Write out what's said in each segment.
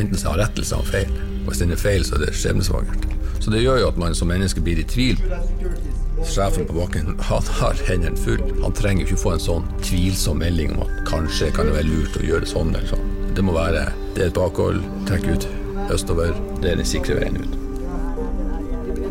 enten så har rettelse han feil. Og hvis den er feil, så er det skjebnesvangert. Så det gjør jo at man som menneske blir i tvil. Sjefen på bakken han har hendene fulle. Han trenger ikke få en sånn tvilsom melding om at kanskje kan det være lurt å gjøre det sånn eller sånn. Det må være det er et bakhold, trekk ut østover. Det er den sikre veien ut.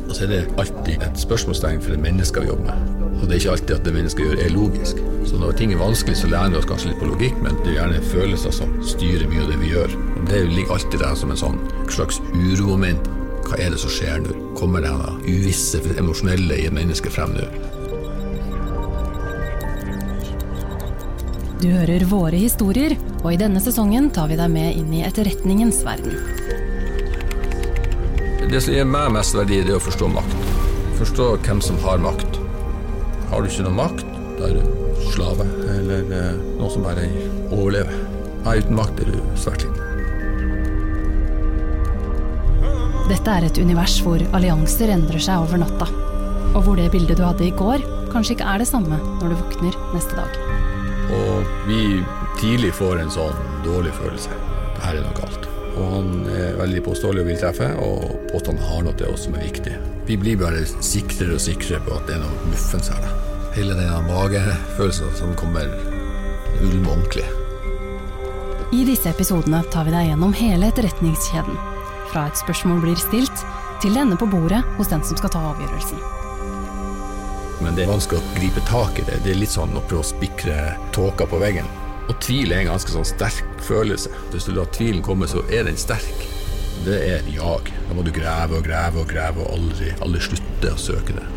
Og så er det alltid et spørsmålstegn for det mennesket vi jobber med. Og det er ikke alltid at det mennesket gjør, er logisk. Så når ting er vanskelig, så lærer vi oss kanskje litt på logikk, men det er gjerne følelser som styrer mye av det vi gjør. Og det ligger alltid der som en sånn slags uromoment. Hva er det som skjer nå? Kommer det uvisse, emosjonelle i et menneske frem nå? Du hører våre historier, og i denne sesongen tar vi deg med inn i etterretningens verden. Det som gir meg mest verdi, det er å forstå makt. Forstå hvem som har makt. Har du ikke noe makt, er du slave, eller eh, noen som bare overlever. Nei, uten makt er du svært liten. Dette er et univers hvor allianser endrer seg over natta. Og hvor det bildet du hadde i går, kanskje ikke er det samme når du våkner neste dag. Og vi tidlig får en sånn dårlig følelse. Her er noe galt. Og han er veldig påståelig og vil treffe, og påstanden har noe til oss som er viktig. Vi blir bare sikrere og sikrere på at det er noe muffens her. da. Hele denne magefølelsen som kommer ulm ordentlig. I disse episodene tar vi deg gjennom hele etterretningskjeden. Fra et spørsmål blir stilt, til det ender på bordet hos den som skal ta avgjørelsen. Men det er vanskelig å gripe tak i det. Det er litt sånn å prøve å spikre tåka på veggen. Og tvil er en ganske sånn sterk følelse. Hvis du lar tvilen komme, så er den sterk. Det er jag. Da må du grave og grave og grave og aldri, aldri slutte å søke det.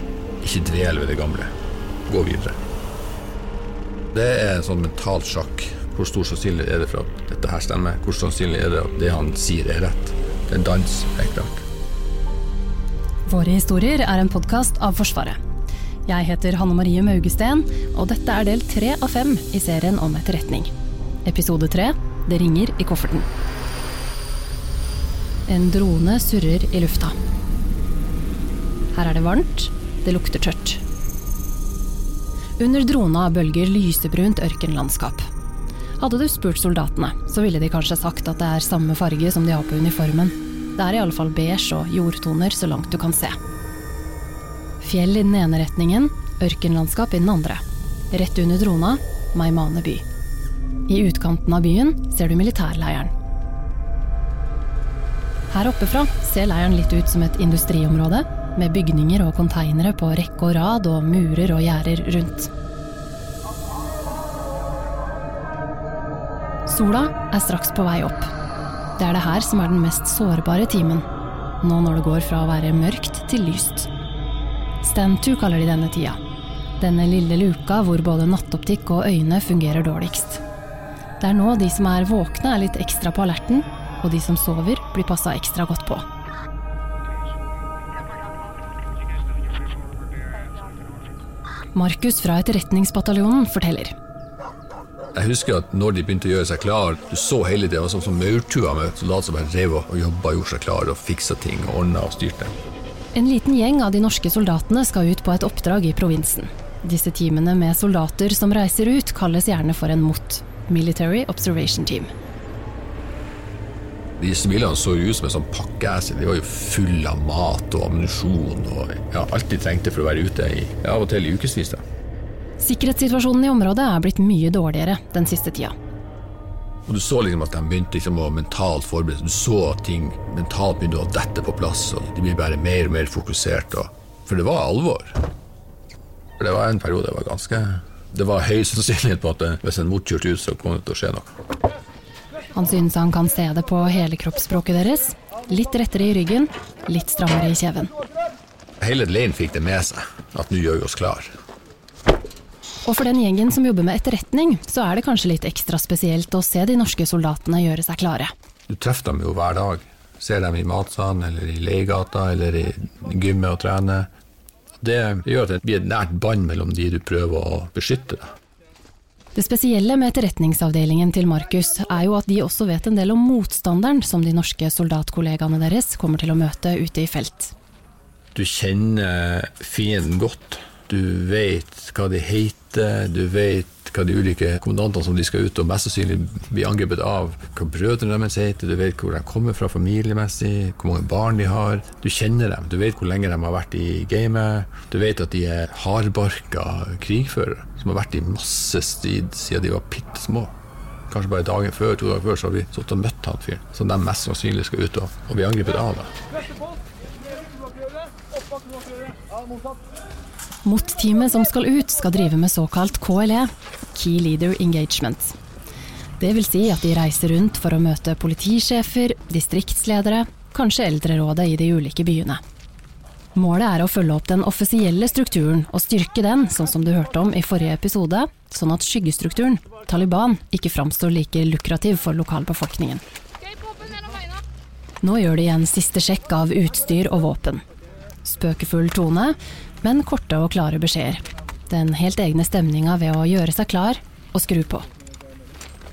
Ikke dvel ved det gamle. Gå videre. Det er en sånn mental sjakk. Hvor stor sannsynlig er det for at dette her stemmer? Hvor sannsynlig er det at det han sier er rett? Det er en dans, helt klart. Våre historier er en podkast av Forsvaret. Jeg heter Hanne Marie Maugesten, og dette er del tre av fem i serien om etterretning. Episode tre Det ringer i kofferten. En drone surrer i lufta. Her er det varmt, det lukter tørt. Under drona bølger lysebrunt ørkenlandskap. Hadde du spurt soldatene, så ville de kanskje sagt at det er samme farge som de har på uniformen. Det er i alle fall beige og jordtoner så langt du kan se. Fjell i den ene retningen, ørkenlandskap i den andre. Rett under drona, Maimane by. I utkanten av byen ser du militærleiren. Her oppe fra ser leiren litt ut som et industriområde, med bygninger og konteinere på rekke og rad og murer og gjerder rundt. Sola er straks på vei opp. Det er det her som er den mest sårbare timen, nå når det går fra å være mørkt til lyst. Stentu kaller de denne tida. Denne lille luka hvor både nattoptikk og øyne fungerer dårligst. Det er nå de som er våkne er litt ekstra på alerten, og de som sover blir passa ekstra godt på. Markus fra Etterretningsbataljonen forteller. Jeg husker at når de begynte å gjøre seg klar, du så hele det, sånn som maurtua med soldater som bare drev og jobba, gjorde seg klar og fiksa ting og ordna og styrte. En liten gjeng av de norske soldatene skal ut på et oppdrag i provinsen. Disse teamene med soldater som reiser ut, kalles gjerne for en MOT, Military Observation Team. De sivilene så jo ut som en sånn pakkeesse. De var jo fulle av mat og ammunisjon og ja, alt de trengte for å være ute i av og til i ukevis. Sikkerhetssituasjonen i området er blitt mye dårligere den siste tida. Og Du så liksom at de begynte liksom å mentalt forberede seg. Du så at ting mentalt begynte å dette på plass, og de ble bare mer og mer fokusert. Og, for det var alvor. For det var en periode det var ganske Det var høy sannsynlighet på at hvis en mot kjørte ut, så kom det til å skje noe. Han synes han kan se det på hele kroppsspråket deres. Litt rettere i ryggen, litt strammere i kjeven. Hele leiren fikk det med seg, at nå gjør vi oss klar. Og for den gjengen som jobber med etterretning, så er det kanskje litt ekstra spesielt å se de norske soldatene gjøre seg klare. Du treffer dem jo hver dag. Ser dem i matsalen eller i leiegata eller i gymmet og trener. Det gjør at det blir et nært bånd mellom de du prøver å beskytte. Da. Det spesielle med etterretningsavdelingen til Markus er jo at de også vet en del om motstanderen som de norske soldatkollegaene deres kommer til å møte ute i felt. Du kjenner fienden godt. Du vet hva de heter, du vet hva de ulike kommandantene som de skal ut og mest sannsynlig bli angrepet av, hva brødrene deres heter, du vet hvor de kommer fra familiemessig, hvor mange barn de har. Du kjenner dem, du vet hvor lenge de har vært i gamet. Du vet at de er hardbarka krigførere som har vært i masse strid siden de var bitte små. Kanskje bare dagen før, to dager før så har vi stått og møtt han fyren som de mest sannsynlig skal ut og, og bli angrepet av. Da. Mot-teamet som skal ut, skal drive med såkalt KLE, Key Leader Engagement. Det vil si at de reiser rundt for å møte politisjefer, distriktsledere, kanskje eldrerådet i de ulike byene. Målet er å følge opp den offisielle strukturen og styrke den, sånn som du hørte om i forrige episode, sånn at skyggestrukturen, Taliban, ikke framstår like lukrativ for lokalbefolkningen. Nå gjør de en siste sjekk av utstyr og våpen. Spøkefull tone, men korte og klare beskjeder. Den helt egne stemninga ved å gjøre seg klar og skru på.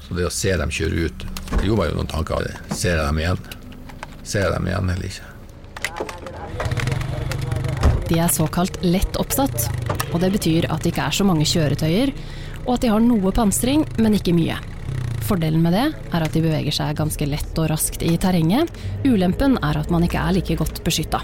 Så det å se dem kjøre ut, det gjorde meg jo noen tanker av det. Ser jeg dem igjen? Ser jeg dem igjen eller ikke? De er såkalt lett oppsatt, og det betyr at det ikke er så mange kjøretøyer, og at de har noe pansring, men ikke mye. Fordelen med det er at de beveger seg ganske lett og raskt i terrenget. Ulempen er at man ikke er like godt beskytta.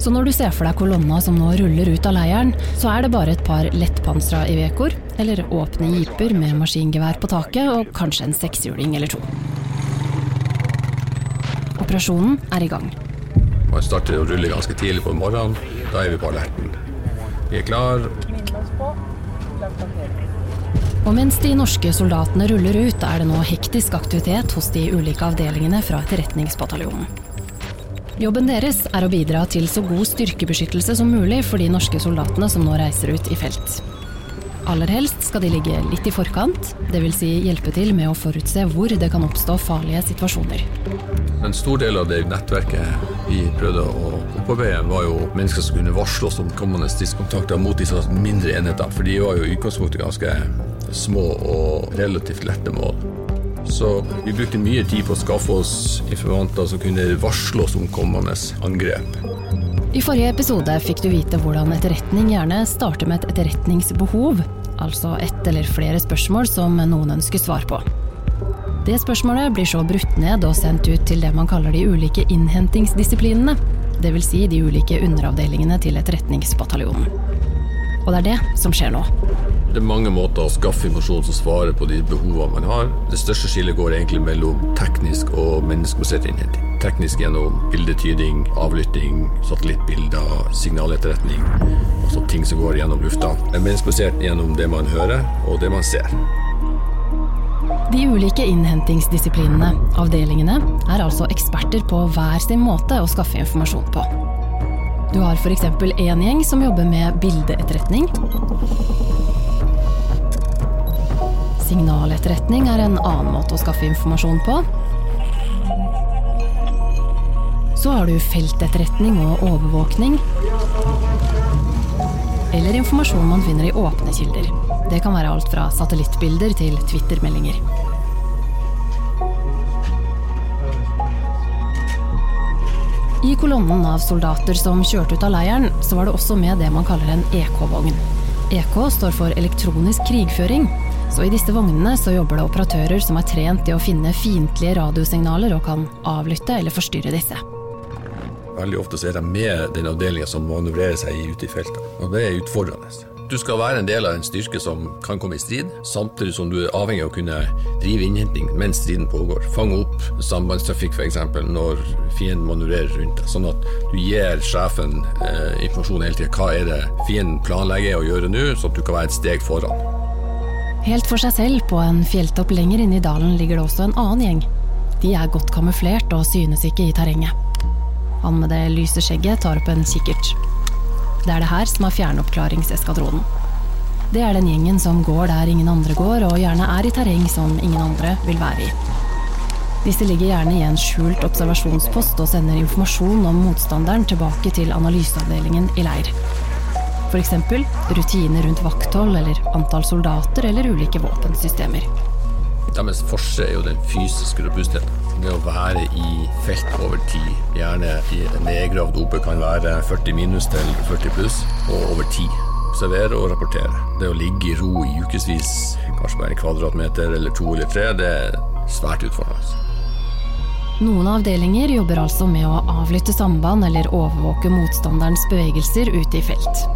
Så når du ser for deg kolonna som nå ruller ut av leiren, så er det bare et par lettpansra Ivekor, eller åpne jeeper med maskingevær på taket, og kanskje en sekshjuling eller to. Operasjonen er i gang. Man starter å rulle ganske tidlig på morgenen. Da er vi på alerten. Vi er klar. Og mens de norske soldatene ruller ut, er det nå hektisk aktivitet hos de ulike avdelingene fra Etterretningsbataljonen. Jobben deres er å bidra til så god styrkebeskyttelse som mulig for de norske soldatene som nå reiser ut i felt. Aller helst skal de ligge litt i forkant, dvs. Si hjelpe til med å forutse hvor det kan oppstå farlige situasjoner. En stor del av det nettverket vi prøvde å opparbeide, var jo mennesker som kunne varsle oss om kommende tidskontakter mot disse mindre enheter, for de var jo i utgangspunktet ganske små og relativt lette mål. Så vi brukte mye tid på å skaffe oss informanter som kunne varsle oss om kommende angrep. I forrige episode fikk du vite hvordan etterretning gjerne starter med et etterretningsbehov, altså ett eller flere spørsmål som noen ønsker svar på. Det spørsmålet blir så brutt ned og sendt ut til det man kaller de ulike innhentingsdisiplinene, dvs. Si de ulike underavdelingene til etterretningsbataljonen. Og det er det som skjer nå. Det er mange måter å skaffe informasjon som svarer på de behovene man har. Det største skillet går egentlig mellom teknisk og menneskebasert innhenting. Teknisk gjennom bildetyding, avlytting, satellittbilder, signaletterretning. Altså ting som går gjennom lufta. Menneskebasert gjennom det man hører, og det man ser. De ulike innhentingsdisiplinene, avdelingene, er altså eksperter på hver sin måte å skaffe informasjon på. Du har f.eks. én gjeng som jobber med bildeetterretning. Signaletterretning er en annen måte å skaffe informasjon på. Så har du feltetterretning og overvåkning. Eller informasjon man finner i åpne kilder. Det kan være alt fra satellittbilder til Twitter-meldinger. I kolonnen av soldater som kjørte ut av leiren, så var det også med det man kaller en EK-vogn. EK står for elektronisk krigføring, så i disse vognene så jobber det operatører som er trent i å finne fiendtlige radiosignaler og kan avlytte eller forstyrre disse. Veldig ofte så er de med den avdelinga som manøvrerer seg ute i feltet, og det er utfordrende. Du skal være en del av en styrke som kan komme i strid, samtidig som du er avhengig av å kunne drive innhenting mens striden pågår. Fange opp sambandstrafikk f.eks. når fienden manøvrerer rundt deg, sånn at du gir sjefen eh, informasjon hele tida. Hva er det fienden planlegger å gjøre nå, sånn at du kan være et steg foran. Helt for seg selv, på en fjelltopp lenger inne i dalen, ligger det også en annen gjeng. De er godt kamuflert og synes ikke i terrenget. Han med det lyse skjegget tar opp en kikkert. Det er det her som er fjernoppklaringseskadronen. Det er den gjengen som går der ingen andre går, og gjerne er i terreng som ingen andre vil være i. Disse ligger gjerne i en skjult observasjonspost og sender informasjon om motstanderen tilbake til analyseavdelingen i leir. F.eks. rutiner rundt vakthold eller antall soldater eller ulike våpensystemer. Deres forse er jo den fysiske robustheten. Det å være i felt over tid, gjerne i nedgravd oppe kan være 40 minus til 40 pluss, og over tid. Observere og rapportere. Det å ligge i ro i ukevis, kanskje bare en kvadratmeter eller to eller tre, det er svært utfordrende. Noen avdelinger jobber altså med å avlytte samband eller overvåke motstanderens bevegelser ute i felt.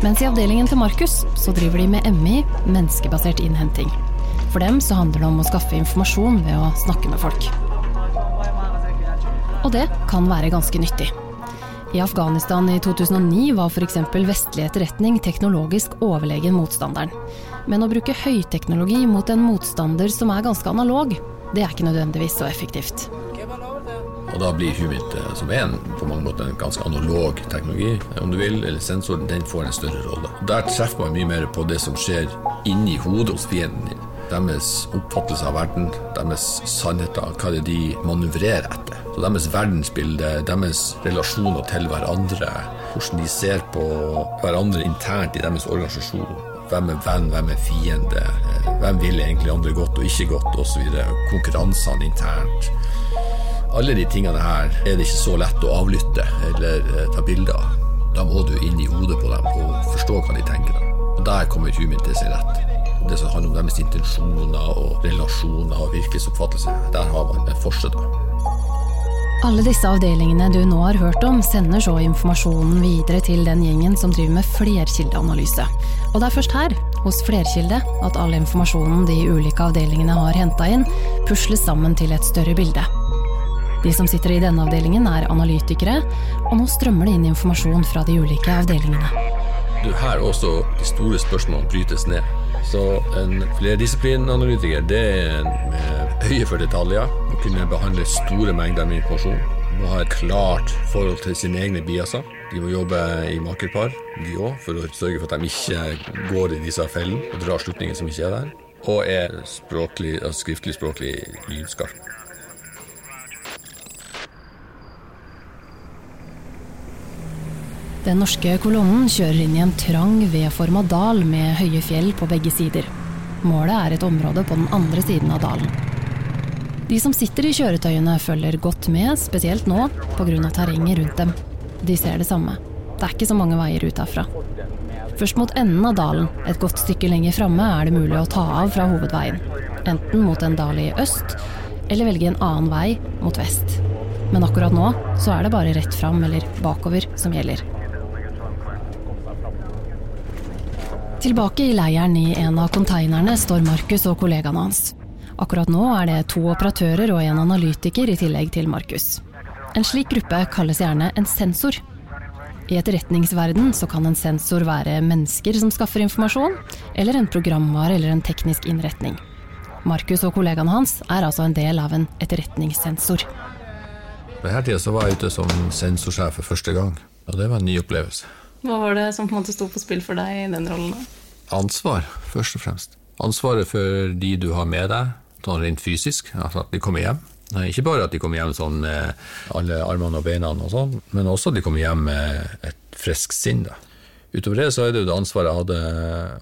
Mens i avdelingen til Markus så driver de med MI, menneskebasert innhenting. For dem så handler det om å skaffe informasjon ved å snakke med folk. Og det kan være ganske nyttig. I Afghanistan i 2009 var f.eks. vestlig etterretning teknologisk overlegen motstanderen. Men å bruke høyteknologi mot en motstander som er ganske analog, det er ikke nødvendigvis så effektivt. Da blir Humint, eh, som er en, på mange måter en ganske analog teknologi, om du vil, eller sensoren, den får en større rolle. Der treffer man mye mer på det som skjer inni hodet hos fienden din. Deres oppfattelse av verden, deres sannheter, hva det er de manøvrerer etter. Så Deres verdensbilde, deres relasjoner til hverandre, hvordan de ser på hverandre internt i deres organisasjon. Hvem er venn, hvem er fiende, eh, hvem vil egentlig andre godt og ikke godt, osv. Konkurransene internt. Alle de tingene her er det ikke så lett å avlytte eller eh, ta bilder av. Da må du inn i hodet på dem og forstå hva de tenker. Og Der kommer humin til sin rett. Det som handler om deres intensjoner og relasjoner og virkelighetsoppfattelse. Der har man en forskjell. Alle disse avdelingene du nå har hørt om, sender så informasjonen videre til den gjengen som driver med flerkildeanalyse. Og det er først her, hos Flerkilde, at all informasjonen de ulike avdelingene har henta inn, pusles sammen til et større bilde. De som sitter i denne avdelingen er analytikere, og nå strømmer det inn informasjon fra de ulike avdelingene. Du, her også de store spørsmålene brytes ned. Så en flerdisiplinanalytiker det er en med øye for detaljer. Å kunne behandle store mengder med informasjon. Må ha et klart forhold til sine egne biaser. De må jobbe i makerpar, de òg, for å sørge for at de ikke går i disse fellene og drar slutninger som ikke er der. Og er språklig, skriftlig språklig Den norske kolonnen kjører inn i en trang, V-forma dal med høye fjell på begge sider. Målet er et område på den andre siden av dalen. De som sitter i kjøretøyene følger godt med, spesielt nå pga. terrenget rundt dem. De ser det samme. Det er ikke så mange veier ut herfra. Først mot enden av dalen, et godt stykke lenger framme, er det mulig å ta av fra hovedveien. Enten mot en dal i øst, eller velge en annen vei mot vest. Men akkurat nå så er det bare rett fram eller bakover som gjelder. Tilbake i leiren i en av konteinerne står Markus og kollegaene hans. Akkurat nå er det to operatører og en analytiker i tillegg til Markus. En slik gruppe kalles gjerne en sensor. I etterretningsverden så kan en sensor være mennesker som skaffer informasjon, eller en programvare eller en teknisk innretning. Markus og kollegaene hans er altså en del av en etterretningssensor. På denne tida var jeg ute som sensorsjef for første gang, og det var en ny opplevelse. Hva var det som på en måte sto på spill for deg i den rollen? da? Ansvar, først og fremst. Ansvaret for de du har med deg, sånn rent fysisk, altså at de kommer hjem. Ikke bare at de kommer hjem sånn med alle armene og beina, og sånn, men også at de kommer hjem med et friskt sinn. Da. Utover det så er det jo det ansvaret jeg hadde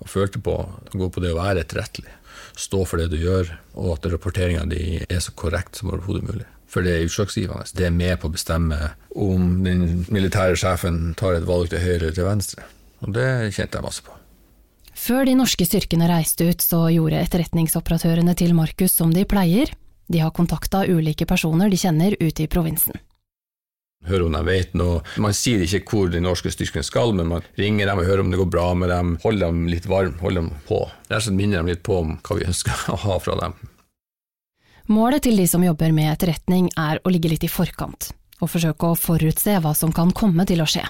og følte på, å gå på det å være etterrettelig. Stå for det du gjør, og at rapporteringa di er så korrekt som overhodet mulig. For det er utslagsgivende. Det er med på å bestemme om den militære sjefen tar et valg til høyre eller til venstre. Og det kjente jeg masse på. Før de norske styrkene reiste ut, så gjorde etterretningsoperatørene til Markus som de pleier. De har kontakta ulike personer de kjenner ute i provinsen. Hører om de vet noe. Man sier ikke hvor de norske styrkene skal, men man ringer dem og hører om det går bra med dem. Holder dem litt varm, holder dem på. Rett og slett minner dem litt på om hva vi ønsker å ha fra dem. Målet til de som jobber med etterretning er å ligge litt i forkant, og forsøke å forutse hva som kan komme til å skje.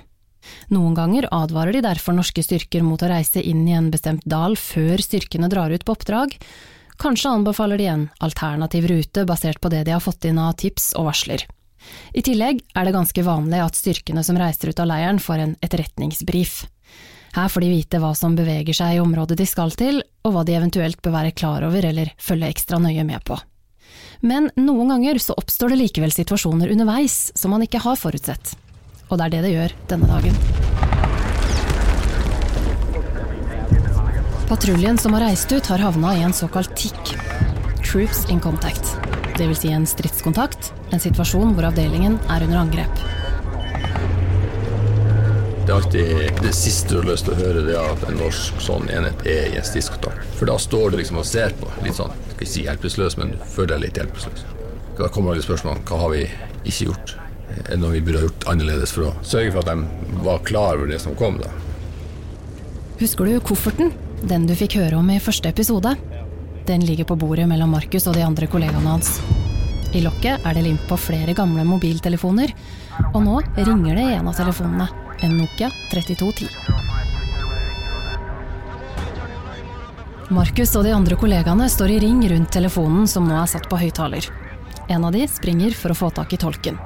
Noen ganger advarer de derfor norske styrker mot å reise inn i en bestemt dal før styrkene drar ut på oppdrag. Kanskje anbefaler de en alternativ rute basert på det de har fått inn av tips og varsler. I tillegg er det ganske vanlig at styrkene som reiser ut av leiren får en etterretningsbrif. Her får de vite hva som beveger seg i området de skal til, og hva de eventuelt bør være klar over eller følge ekstra nøye med på. Men noen ganger så oppstår det likevel situasjoner underveis som man ikke har forutsett. Og det er det det gjør denne dagen. Patruljen som har reist ut, har havna i en såkalt TIC, troops in contact. Dvs. Si en stridskontakt, en situasjon hvor avdelingen er under angrep. Det er alltid det siste du har lyst til å høre, det er at en norsk sånn enhet er i en stridskontakt. For da står du liksom og ser på, litt sånn, skal ikke si hjelpeløs, men du føler deg litt hjelpeløs. Da kommer alle spørsmålene hva har vi ikke gjort? Er det noe vi burde ha gjort annerledes for å sørge for at de var klar over det som kom? da? Husker du kofferten? Den du fikk høre om i første episode? Den ligger på bordet mellom Markus og de andre kollegaene hans. I lokket er det limt på flere gamle mobiltelefoner, og nå ringer det i en av telefonene. En Nokia 3210. Markus og de andre kollegaene står i ring rundt telefonen som nå er satt på høyttaler. En av de springer for å få tak i tolken.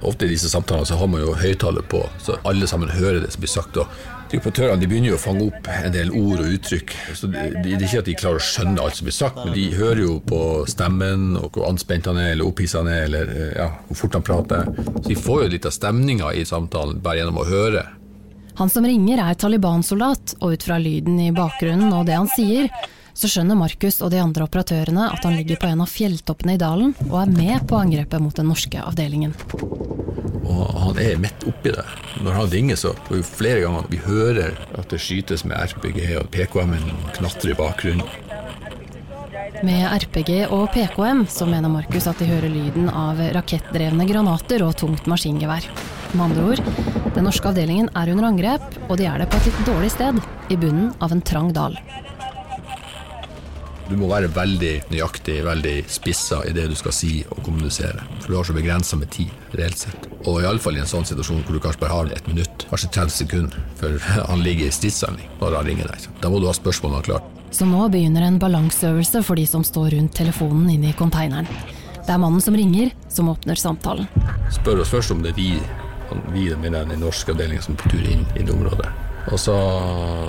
Ofte i disse samtalene så har man jo høyttaler på, så alle sammen hører det som blir sagt. og Tripportørene de begynner jo å fange opp en del ord og uttrykk. så det, det er ikke at de klarer å skjønne alt som blir sagt, men de hører jo på stemmen og hvor anspent han er, eller opphisset han er, eller ja, hvor fort han prater. Så de får jo litt av stemninga i samtalen bare gjennom å høre. Han som ringer er Taliban-soldat, og ut fra lyden i bakgrunnen og det han sier, så skjønner Markus og de andre operatørene at han ligger på en av fjelltoppene i dalen og er med på angrepet mot den norske avdelingen. Og han er midt oppi det. Når han ringer, så får vi flere ganger vi hører at det skytes med RPG, og PKM-en knatrer i bakgrunnen. Med RPG og PKM så mener Markus at de hører lyden av rakettdrevne granater og tungt maskingevær. Med andre ord, den norske avdelingen er under angrep, og de er det på et litt dårlig sted, i bunnen av en trang dal. Du må være veldig nøyaktig, veldig spissa i det du skal si og kommunisere. For du har så begrensa med tid, reelt sett. Og iallfall i en sånn situasjon hvor du kanskje bare har et minutt, kanskje 30 sekunder, før han ligger i stridshandling når han ringer deg. Da må du ha spørsmålene klart. Så nå begynner en balanseøvelse for de som står rundt telefonen inne i konteineren. Det er mannen som ringer, som åpner samtalen. Spør oss først om det er vi, vi mener den norske avdelingen som er på tur inn i det området. Og så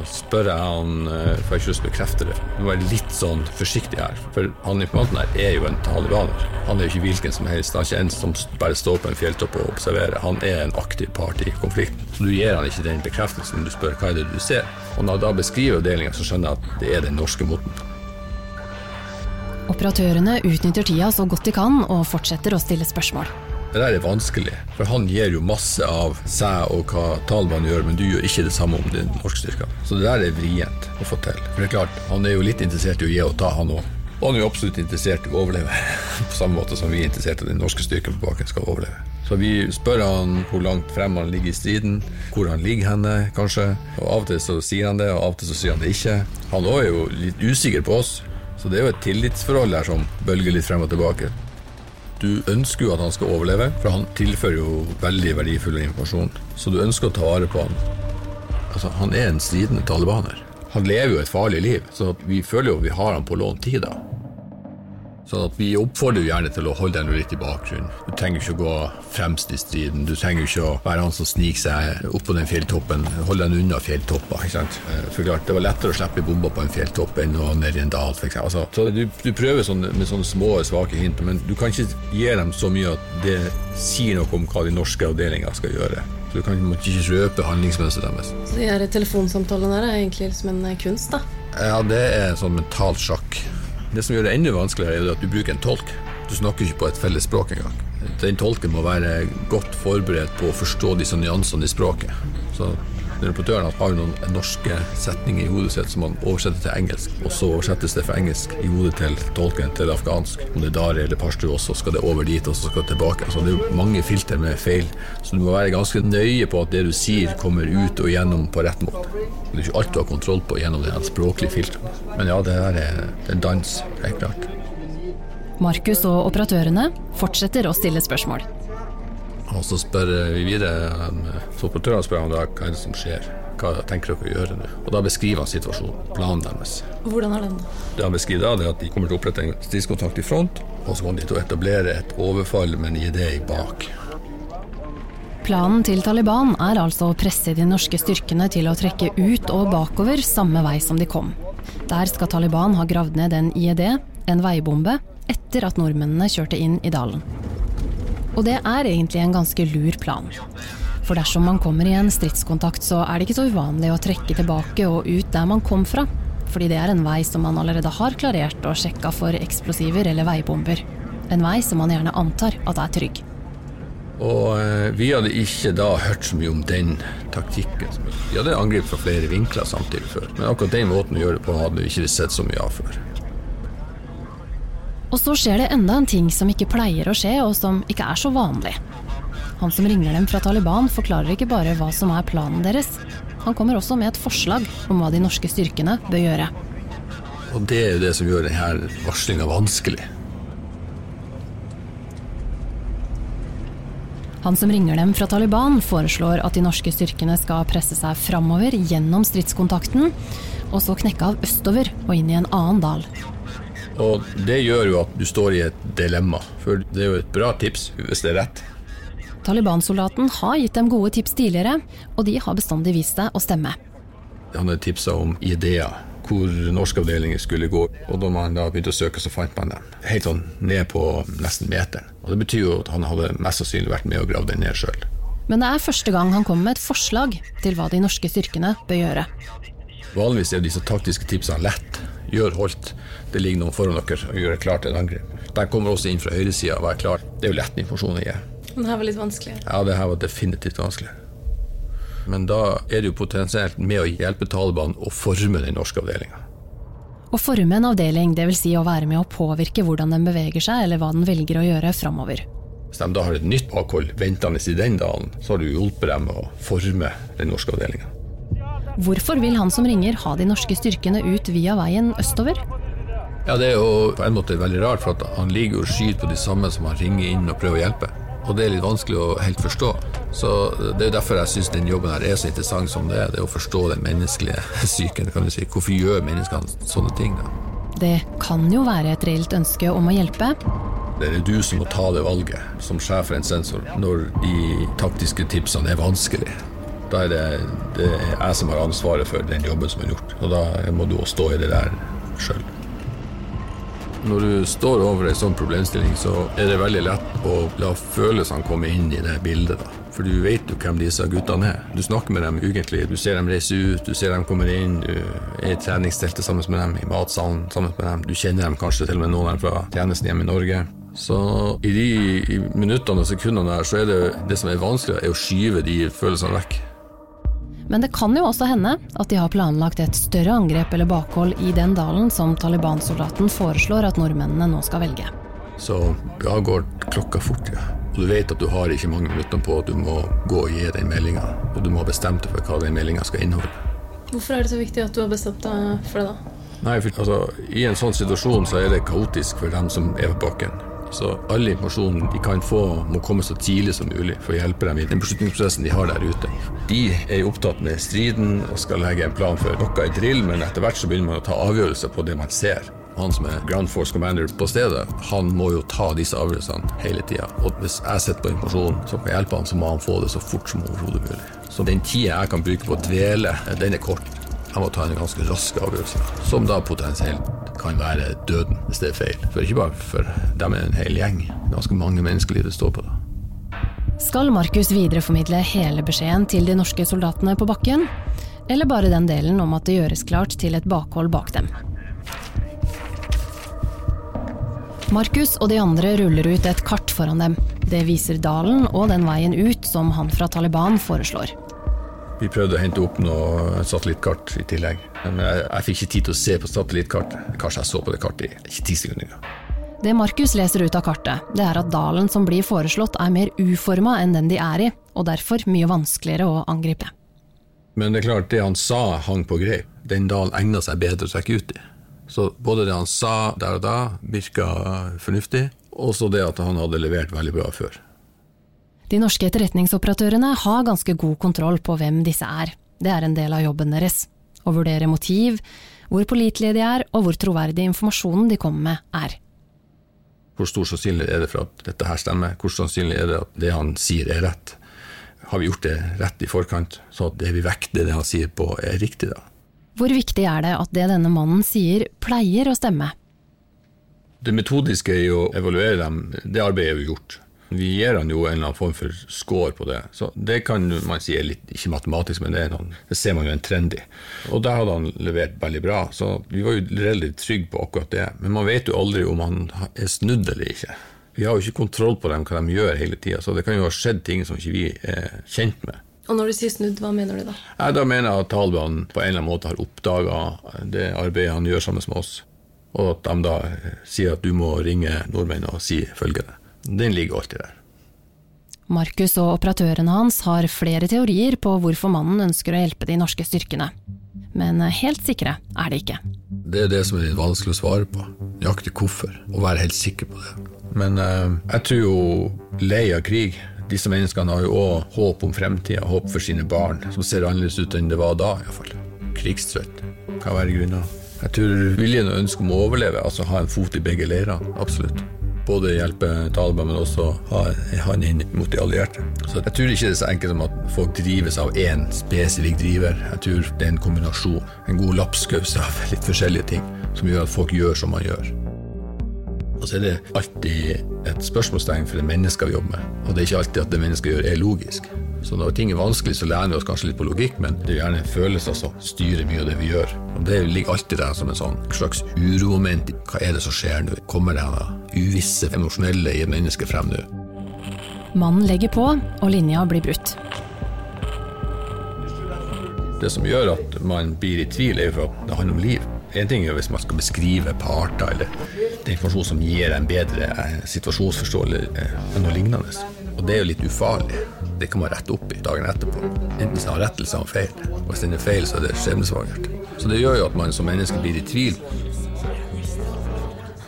spør jeg han, eh, for jeg ikke lyst til å bekrefte det, Nå er jeg litt sånn forsiktig her. For han informanten her er jo en talibaner. Han er jo ikke hvilken som helst. Han er ikke en som bare står på en fjelltopp og observerer. Han er en aktiv part i konflikten. Så du gir han ikke den bekreftelsen. Du spør hva er det du ser. Og når jeg da beskriver avdelinga, så skjønner jeg at det er den norske moten. Operatørene utnytter tida så godt de kan, og fortsetter å stille spørsmål. Det der er vanskelig, for han gir jo masse av seg og hva Taliban gjør, men du gjør ikke det samme om de norske styrkene. Så det der er vrient å få til. For det er klart, han er jo litt interessert i å gi og ta, han òg. Og han er jo absolutt interessert i å overleve, på samme måte som vi er interessert i at den norske styrken på bakken skal overleve. Så vi spør han hvor langt frem han ligger i striden, hvor han ligger henne, kanskje. Og Av og til så sier han det, og av og til så sier han det ikke. Han òg er jo litt usikker på oss, så det er jo et tillitsforhold der som bølger litt frem og tilbake. Du ønsker jo at han skal overleve, for han tilfører jo veldig verdifull informasjon. Så du ønsker å ta vare på han. Altså, han er en stridende talibaner. Han lever jo et farlig liv, så vi føler jo vi har han på lånt tid. da. Så at vi oppfordrer gjerne til å holde deg litt i bakgrunnen. Du trenger ikke å gå fremst i striden. Du trenger ikke å være han som sniker seg opp på den fjelltoppen. Hold deg unna fjelltopper. ikke sant? Eh, for klart, Det var lettere å slippe bomber på en fjelltopp enn å ned i en dal. For eksempel. altså, så du, du prøver sånne, med sånne små, svake hint, men du kan ikke gi dem så mye at det sier noe om hva de norske avdelingene skal gjøre. Så Du kan ikke røpe handlingsmønsteret deres. Så de telefonsamtalene der er egentlig som en kunst, da? Ja, det er sånn mentalt sjakk. Det som gjør det enda vanskeligere, er at du bruker en tolk. Du snakker ikke på et felles språk engang. Den tolken må være godt forberedt på å forstå disse nyansene i språket. Så Reportøren har noen norske setninger i hodet sitt som han oversetter til engelsk, og så oversettes det fra engelsk i hodet til tolken til afghansk. Om det er dari eller pashtu, og så skal det over dit, og så skal det tilbake. Altså, det er mange filter med feil, så du må være ganske nøye på at det du sier, kommer ut og gjennom på rett måte. Det er ikke alt du har kontroll på gjennom det språklige filteret. Men ja, det her er, det er dans, helt klart. Markus og operatørene fortsetter å stille spørsmål. Og så spør vi videre, så operatørene spør han da hva er det som skjer. Hva tenker dere å gjøre nå? Og Da beskriver han situasjonen, planen deres. Hvordan er den? da? Det han beskriver da, det er at de kommer til å opprette en stridskontakt i front, og så kommer de til å etablere et overfall med en idé bak. Planen til Taliban er altså å presse de norske styrkene til å trekke ut og bakover samme vei som de kom. Der skal Taliban ha gravd ned en IED, en veibombe, etter at nordmennene kjørte inn i dalen. Og det er egentlig en ganske lur plan. For dersom man kommer i en stridskontakt, så er det ikke så uvanlig å trekke tilbake og ut der man kom fra. fordi det er en vei som man allerede har klarert og sjekka for eksplosiver eller veibomber. En vei som man gjerne antar at er trygg. Og eh, vi hadde ikke da hørt så mye om den taktikken. Vi hadde angrepet fra flere vinkler samtidig før, men akkurat den måten å gjøre det på hadde vi ikke sett så mye av før. Og så skjer det enda en ting som ikke pleier å skje, og som ikke er så vanlig. Han som ringer dem fra Taliban, forklarer ikke bare hva som er planen deres. Han kommer også med et forslag om hva de norske styrkene bør gjøre. Og det er jo det som gjør denne varslinga vanskelig. Han som ringer dem fra Taliban, foreslår at de norske styrkene skal presse seg framover gjennom stridskontakten, og så knekke av østover og inn i en annen dal. Og det gjør jo at du står i et dilemma, for det er jo et bra tips hvis det er rett. Taliban-soldaten har gitt dem gode tips tidligere, og de har bestandig vist seg å stemme. Han hadde tipsa om ideer, hvor norske avdelinger skulle gå. Og da man da begynte å søke, så fant man dem helt sånn ned på nesten meteren. Og Det betyr jo at han hadde mest sannsynlig vært med og gravd den ned sjøl. Men det er første gang han kommer med et forslag til hva de norske styrkene bør gjøre. Vanligvis er disse taktiske tipsene lett. Gjør holdt. Det ligger noen foran dere og gjør klart til et angrep. De kommer også inn fra høyresida og er klar. Det er jo lett informasjon å gi. Men det her var litt vanskelig. Ja, det her var definitivt vanskelig. Men da er det jo potensielt med å hjelpe Taliban å forme den norske avdelinga. Å forme en avdeling, dvs. Si å være med å påvirke hvordan den beveger seg, eller hva den velger å gjøre framover. Hvis de da har et nytt bakhold ventende i den dalen, så har du hjulpet dem å forme den norske avdelinga. Hvorfor vil han som ringer ha de norske styrkene ut via veien østover? Ja, Det er jo på en måte veldig rart, for at han ligger og skyter på de samme som han ringer inn og prøver å hjelpe. Og det er litt vanskelig å helt forstå. Så Det er derfor jeg syns den jobben her er så interessant som det er. Det er å forstå den menneskelige psyken. kan du si. Hvorfor gjør menneskene sånne ting? da? Det kan jo være et reelt ønske om å hjelpe. Det er du som må ta det valget, som sjef for en sensor, når de taktiske tipsene er vanskelig. Da er det, det er jeg som har ansvaret for den jobben som er gjort. Og da må du også stå i det der sjøl. Når du står over en sånn problemstilling, så er det veldig lett å la følelsene komme inn i det bildet. da. For du vet jo hvem disse guttene er. Du snakker med dem ukentlig. Du ser dem reise ut, du ser dem komme inn, du er i treningsteltet sammen med dem, i matsalen sammen med dem. Du kjenner dem kanskje til og med noen av dem fra tjenesten hjemme i Norge. Så i de minuttene og sekundene der, så er det det som er vanskelig, er å skyve de følelsene vekk. Men det kan jo også hende at de har planlagt et større angrep eller bakhold i den dalen som Taliban-soldaten foreslår at nordmennene nå skal velge. Så da går klokka fort, ja. Og du vet at du har ikke mange minutter på at du må gå og gi den meldinga. Og du må ha bestemt deg for hva den meldinga skal inneholde. Hvorfor er det så viktig at du har bestemt deg for det, da? Nei, for altså, I en sånn situasjon så er det kaotisk for dem som er på bakken. Så all informasjonen de kan få, må komme så tidlig som mulig for å hjelpe dem i den beslutningsprosessen de har der ute. De er opptatt med striden og skal legge en plan for noe i drill, men etter hvert så begynner man å ta avgjørelser på det man ser. Han som er Ground Force Commander på stedet, han må jo ta disse avgjørelsene hele tida. Og hvis jeg sitter på informasjon som kan hjelpe han, så må han få det så fort som overhodet mulig. Så den tida jeg kan bruke på å dvele, den er kort. Jeg må ta en ganske rask avgjørelse, som da potensielt kan være døden hvis det er feil. For ikke bare for dem er en hel gjeng. Ganske mange menneskeliv det står på. da. Skal Markus videreformidle hele beskjeden til de norske soldatene på bakken? Eller bare den delen om at det gjøres klart til et bakhold bak dem? Markus og de andre ruller ut et kart foran dem. Det viser dalen og den veien ut som han fra Taliban foreslår. Vi prøvde å hente opp noe satellittkart i tillegg. Men jeg, jeg fikk ikke tid til å se på satellittkartet. Kanskje jeg så på det kartet i ikke ti sekunder engang. Det Markus leser ut av kartet, det er at dalen som blir foreslått er mer uforma enn den de er i, og derfor mye vanskeligere å angripe. Men det er klart, det han sa, hang på greip. Den dalen egna seg bedre å trekke ut i. Så både det han sa der og da, virka fornuftig, og så det at han hadde levert veldig bra før. De norske etterretningsoperatørene har ganske god kontroll på hvem disse er. Det er en del av jobben deres. Å vurdere motiv, hvor pålitelige de er, og hvor troverdig informasjonen de kommer med, er. Hvor stor sannsynlig er det for at dette her stemmer? Hvor sannsynlig er det at det han sier er rett? Har vi gjort det rett i forkant, så at det vi vekter det han sier på, er riktig, da? Hvor viktig er det at det denne mannen sier, pleier å stemme? Det metodiske i å evaluere dem, det arbeidet er jo gjort. Vi gir han jo en eller annen form for score på det. Så det kan man si er litt, ikke matematisk, men det, noen, det ser man jo en trend i. Og der hadde han levert veldig bra, så vi var jo relativt trygge på akkurat det. Men man vet jo aldri om han er snudd eller ikke. Vi har jo ikke kontroll på dem, hva de gjør hele tida, så det kan jo ha skjedd ting som ikke vi er kjent med. Og når du sier snudd, hva mener du da? Jeg da mener jeg at Taliban på en eller annen måte har oppdaga det arbeidet han gjør sammen med oss, og at de da sier at du må ringe nordmenn og si følgende. Den ligger alltid der. Markus og operatørene hans har flere teorier på hvorfor mannen ønsker å hjelpe de norske styrkene. Men helt sikre er de ikke. Det er det som er litt vanskelig å svare på. Nøyaktig hvorfor, og være helt sikker på det. Men eh, jeg tror jo lei av krig. Disse menneskene har jo òg håp om fremtida, håp for sine barn, som ser annerledes ut enn det var da, iallfall. Krigstrøtt kan være grunnen. Jeg tror viljen og ønsket om å overleve, altså ha en fot i begge leirene, absolutt både hjelpe Taliban, men også ha en hånd inn mot de allierte. Så Jeg tror ikke det er så enkelt som at folk drives av én spesifikk driver. Jeg tror det er en kombinasjon, en god lapskaus av litt forskjellige ting, som gjør at folk gjør som man gjør. Og så er det alltid et spørsmålstegn for det mennesket vi jobber med. Og det er ikke alltid at det mennesket gjør, er logisk. Så når ting er vanskelig, så lærer vi oss kanskje litt på logikk, men det er gjerne følelser som styrer mye av det vi gjør. Og Det ligger alltid der som en sånn slags uromoment. Hva er det som skjer nå? Kommer det uvisse, emosjonelle i et menneske frem nå? Mannen legger på, og linja blir brutt. Det som gjør at man blir i tvil, er jo for at det handler om liv. En ting er hvis man skal beskrive parter eller det er informasjon som gir en bedre eh, situasjonsforståelse eh, enn noe lignende. Og det er jo litt ufarlig. Det kan man rette opp i dagen etterpå. Enten så har rettelse eller feil. Og hvis den er feil, så er det skjebnesvangert. Så det gjør jo at man som menneske blir i tvil.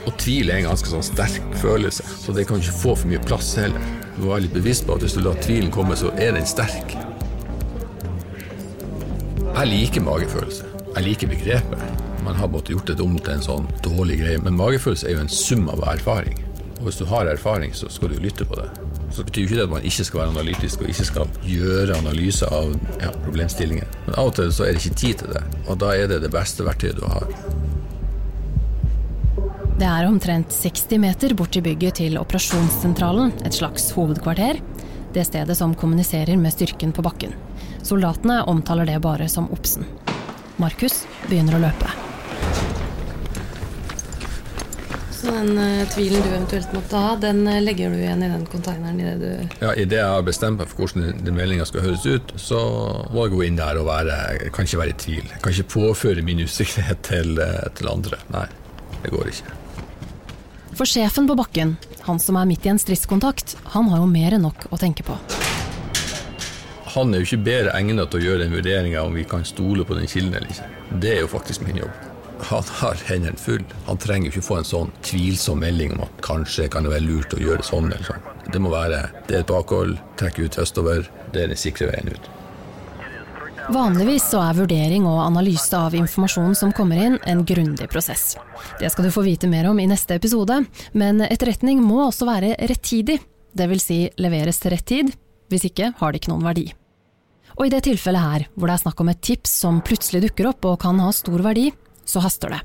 Og tvil er en ganske sånn sterk følelse, så det kan ikke få for mye plass heller. Du må være litt bevisst på at hvis du lar tvilen komme, så er den sterk. Jeg liker magefølelse. Jeg liker begrepet. Man har måttet gjort det om til en sånn dårlig greie, men magefølelse er jo en sum av erfaring. Og hvis du har erfaring, så skal du lytte på det. Så betyr ikke det at man ikke skal være analytisk og ikke skal gjøre analyse av ja, problemstillinger. Men av og til så er det ikke tid til det, og da er det det beste verktøyet du har. Det er omtrent 60 meter bort til bygget til operasjonssentralen, et slags hovedkvarter. Det stedet som kommuniserer med styrken på bakken. Soldatene omtaler det bare som Obsen. Markus begynner å løpe. Så den uh, tvilen du eventuelt måtte ha, den uh, legger du igjen i den konteineren? i det du Ja, Idet jeg har bestemt meg for hvordan den meldinga skal høres ut, så må jeg gå inn der og være Jeg kan ikke være i tvil. Jeg kan ikke påføre min usikkerhet til, uh, til andre. Nei, det går ikke. For sjefen på bakken, han som er midt i en stridskontakt, han har jo mer enn nok å tenke på. Han er jo ikke bedre egnet til å gjøre den vurderinga om vi kan stole på den kilden eller ikke. Det er jo faktisk min jobb han har hendene fulle. Han trenger ikke få en sånn tvilsom melding om at kanskje kan det være lurt å gjøre sånn eller sånn. Det må være det er et bakhold, trekke ut østover. Det er den sikre veien ut. Vanligvis så er vurdering og analyse av informasjonen som kommer inn, en grundig prosess. Det skal du få vite mer om i neste episode, men etterretning må også være rettidig. Det vil si leveres til rett tid, hvis ikke har det ikke noen verdi. Og i det tilfellet her, hvor det er snakk om et tips som plutselig dukker opp og kan ha stor verdi, så haster det.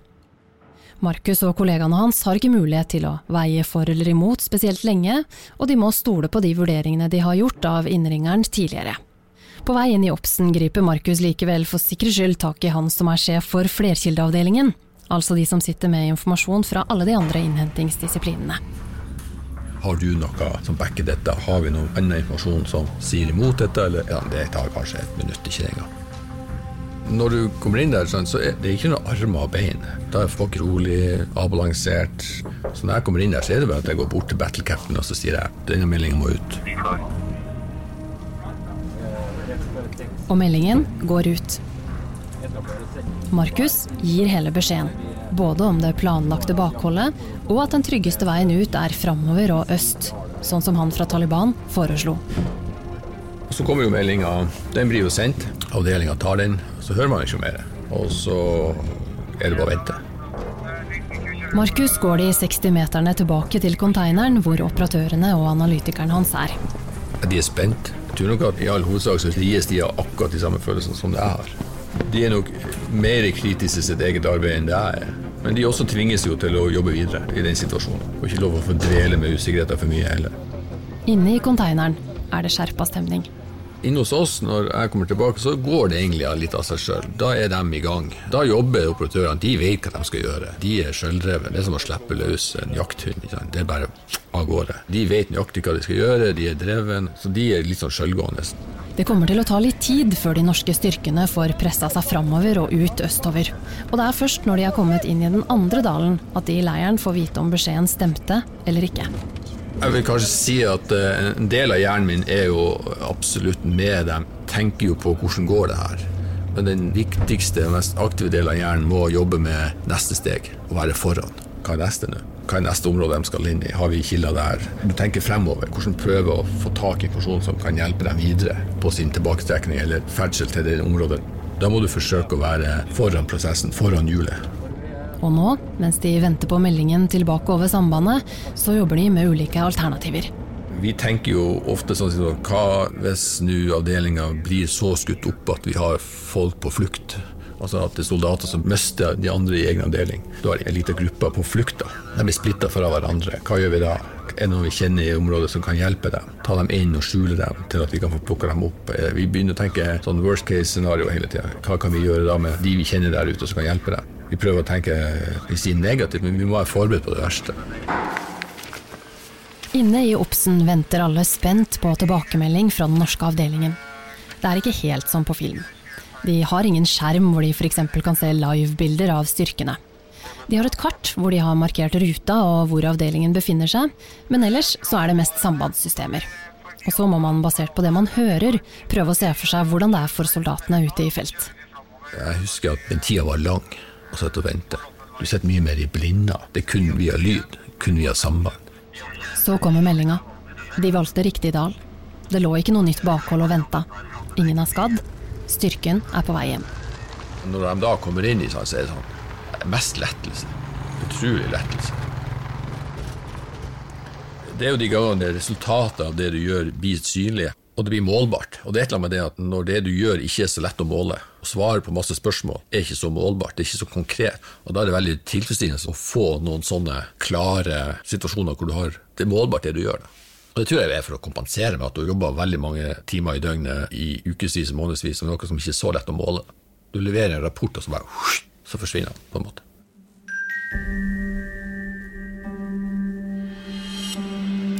Markus og kollegaene hans har ikke mulighet til å veie for eller imot spesielt lenge, og de må stole på de vurderingene de har gjort av innringeren tidligere. På vei inn i Obsen griper Markus likevel for sikkerhets skyld tak i han som er sjef for flerkildeavdelingen, altså de som sitter med informasjon fra alle de andre innhentingsdisiplinene. Har du noe som backer dette? Har vi noe annen informasjon som sier imot dette? Eller, ja, det tar kanskje et minutt, ikke engang. Når du kommer inn der, så er det ikke noe armer og bein. Da er folk rolig, avbalansert. Så når jeg kommer inn der, så er det bare at jeg går bort til battle captain og så sier jeg denne meldingen må ut. Og meldingen går ut. Markus gir hele beskjeden. Både om det planlagte bakholdet, og at den tryggeste veien ut er framover og øst, sånn som han fra Taliban foreslo. Så kommer jo meldinga. Den blir jo sendt. Avdelinga tar den, så hører man ikke mer. Og så er det bare å vente. Markus går de 60 meterne tilbake til konteineren hvor operatørene og analytikeren hans er. De er spent. Jeg tror nok at i all hovedsak så gis de av akkurat de samme følelsene som jeg har. De er nok mer kritiske til sitt eget arbeid enn det jeg er. Men de også tvinges jo til å jobbe videre i den situasjonen. Og ikke lov å få dvele med usikkerheten for mye heller. Inne i konteineren er det skjerpa stemning. Inne hos oss, når jeg kommer tilbake, så går det egentlig litt av seg sjøl. Da er de i gang. Da jobber operatørene. De vet hva de skal gjøre. De er sjøldrevne. Det er som å slippe løs en jakthund. Det er bare av gårde. De vet nøyaktig hva de skal gjøre, de er dreven. Så de er litt sånn sjølgående. Det kommer til å ta litt tid før de norske styrkene får pressa seg framover og ut østover. Og det er først når de har kommet inn i den andre dalen at de i leiren får vite om beskjeden stemte eller ikke. Jeg vil kanskje si at eh, en del av hjernen min er jo absolutt med dem. Tenker jo på hvordan går det her. Men den viktigste og mest aktive delen av hjernen må jobbe med neste steg. Å være foran. Hva er neste nå? Hva er neste område de skal inn i? Har vi kilder der? Du tenker fremover. Hvordan prøve å få tak i informasjon som kan hjelpe dem videre på sin tilbakestrekning eller ferdsel til det området. Da må du forsøke å være foran prosessen, foran hjulet. Og nå, mens de venter på meldingen tilbake over sambandet, så jobber de med ulike alternativer. Vi tenker jo ofte sånn hva hvis nå avdelinga blir så skutt opp at vi har folk på flukt? Altså at det er soldater som mister de andre i egen avdeling. Da er det en liten gruppe på flukt. De blir splitta fra hverandre. Hva gjør vi da? Er det noen vi kjenner i området som kan hjelpe dem? Ta dem inn og skjule dem til at vi kan få plukka dem opp. Eh, vi begynner å tenke sånn worst case scenario hele tida. Hva kan vi gjøre da med de vi kjenner der ute som kan hjelpe dem? Vi prøver å tenke vi sier negativt, men vi må være forberedt på det verste. Inne i Obsen venter alle spent på tilbakemelding fra den norske avdelingen. Det er ikke helt som på film. De har ingen skjerm hvor de f.eks. kan se livebilder av styrkene. De har et kart hvor de har markert ruta og hvor avdelingen befinner seg, men ellers så er det mest sambandssystemer. Og så må man, basert på det man hører, prøve å se for seg hvordan det er for soldatene ute i felt. Jeg husker at den tida var lang å sitter og venter. Du sitter mye mer i blinda. Det er kun via lyd, kun via samband. Så kommer meldinga. De valgte riktig dal. Det lå ikke noe nytt bakhold og venta. Ingen er skadd. Styrken er på vei hjem. Når de da kommer inn i så er det sånn mest lettelse. Utrolig lettelse. Det er jo de gangene resultatet av det du gjør, blir synlige og det blir målbart. Og det er et eller annet med det at når det du gjør ikke er så lett å måle, og svarer på masse spørsmål er ikke så målbart, det er ikke så konkret, og da er det veldig tilfredsstillende å få noen sånne klare situasjoner hvor du har det er målbart, det du gjør. da. Og Det tror jeg er for å kompensere med at du jobba veldig mange timer i døgnet i ukevis og månedsvis, og noe som ikke er så lett å måle. Du leverer en rapport, og så bare så forsvinner den, på en måte.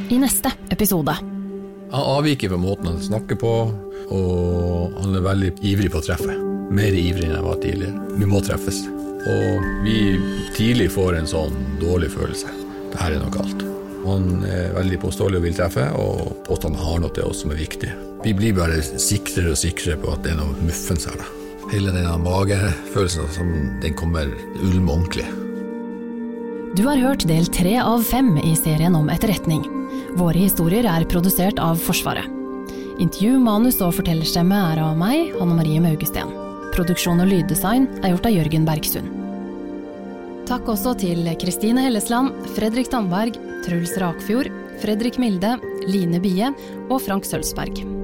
I neste episode han avviker på måten han snakker på, og han er veldig ivrig på å treffe. Mer ivrig enn jeg var tidligere. Vi må treffes. Og vi tidlig får en sånn dårlig følelse. Det her er noe galt. Han er veldig påståelig og vil treffe, og han har noe til oss som er viktig. Vi blir bare sikrere og sikrere på at det er noe muffens her. Hele denne magefølelsen som den kommer ulme ordentlig. Du har hørt del tre av fem i serien om etterretning. Våre historier er produsert av Forsvaret. Intervju, manus og fortellerstemme er av meg, Hanne Marie Maugesten. Produksjon og lyddesign er gjort av Jørgen Bergsund. Takk også til Kristine Hellesland, Fredrik Tandberg, Truls Rakfjord, Fredrik Milde, Line Bie og Frank Sølvsberg.